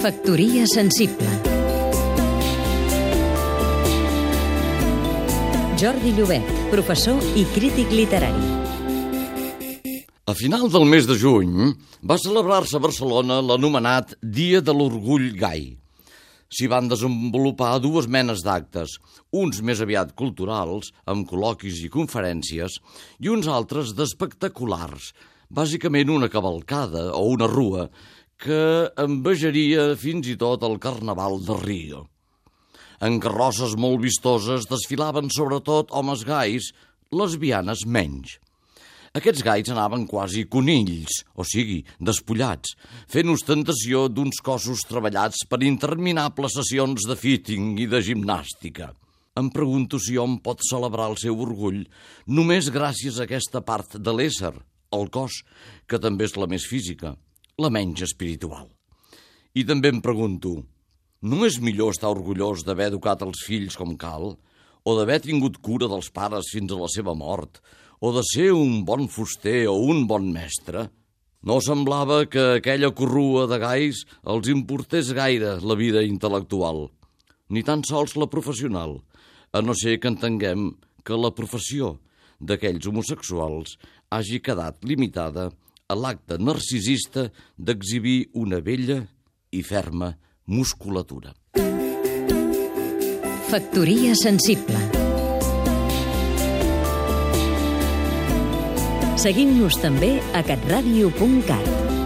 Factoria sensible Jordi Llobet, professor i crític literari. A final del mes de juny va celebrar-se a Barcelona l'anomenat Dia de l'Orgull Gai. S'hi van desenvolupar dues menes d'actes, uns més aviat culturals, amb col·loquis i conferències, i uns altres d'espectaculars, bàsicament una cavalcada o una rua que envejaria fins i tot el Carnaval de Rio. En carrosses molt vistoses desfilaven sobretot homes gais, lesbianes menys. Aquests gais anaven quasi conills, o sigui, despullats, fent ostentació d'uns cossos treballats per interminables sessions de fitting i de gimnàstica. Em pregunto si hom pot celebrar el seu orgull només gràcies a aquesta part de l'ésser, el cos, que també és la més física, la menys espiritual. I també em pregunto, no és millor estar orgullós d'haver educat els fills com cal, o d'haver tingut cura dels pares fins a la seva mort, o de ser un bon fuster o un bon mestre? No semblava que aquella corrua de gais els importés gaire la vida intel·lectual, ni tan sols la professional, a no ser que entenguem que la professió d'aquells homosexuals hagi quedat limitada a l'acte narcisista d'exhibir una vella i ferma musculatura. Factoria sensible Seguim-nos també a catradio.cat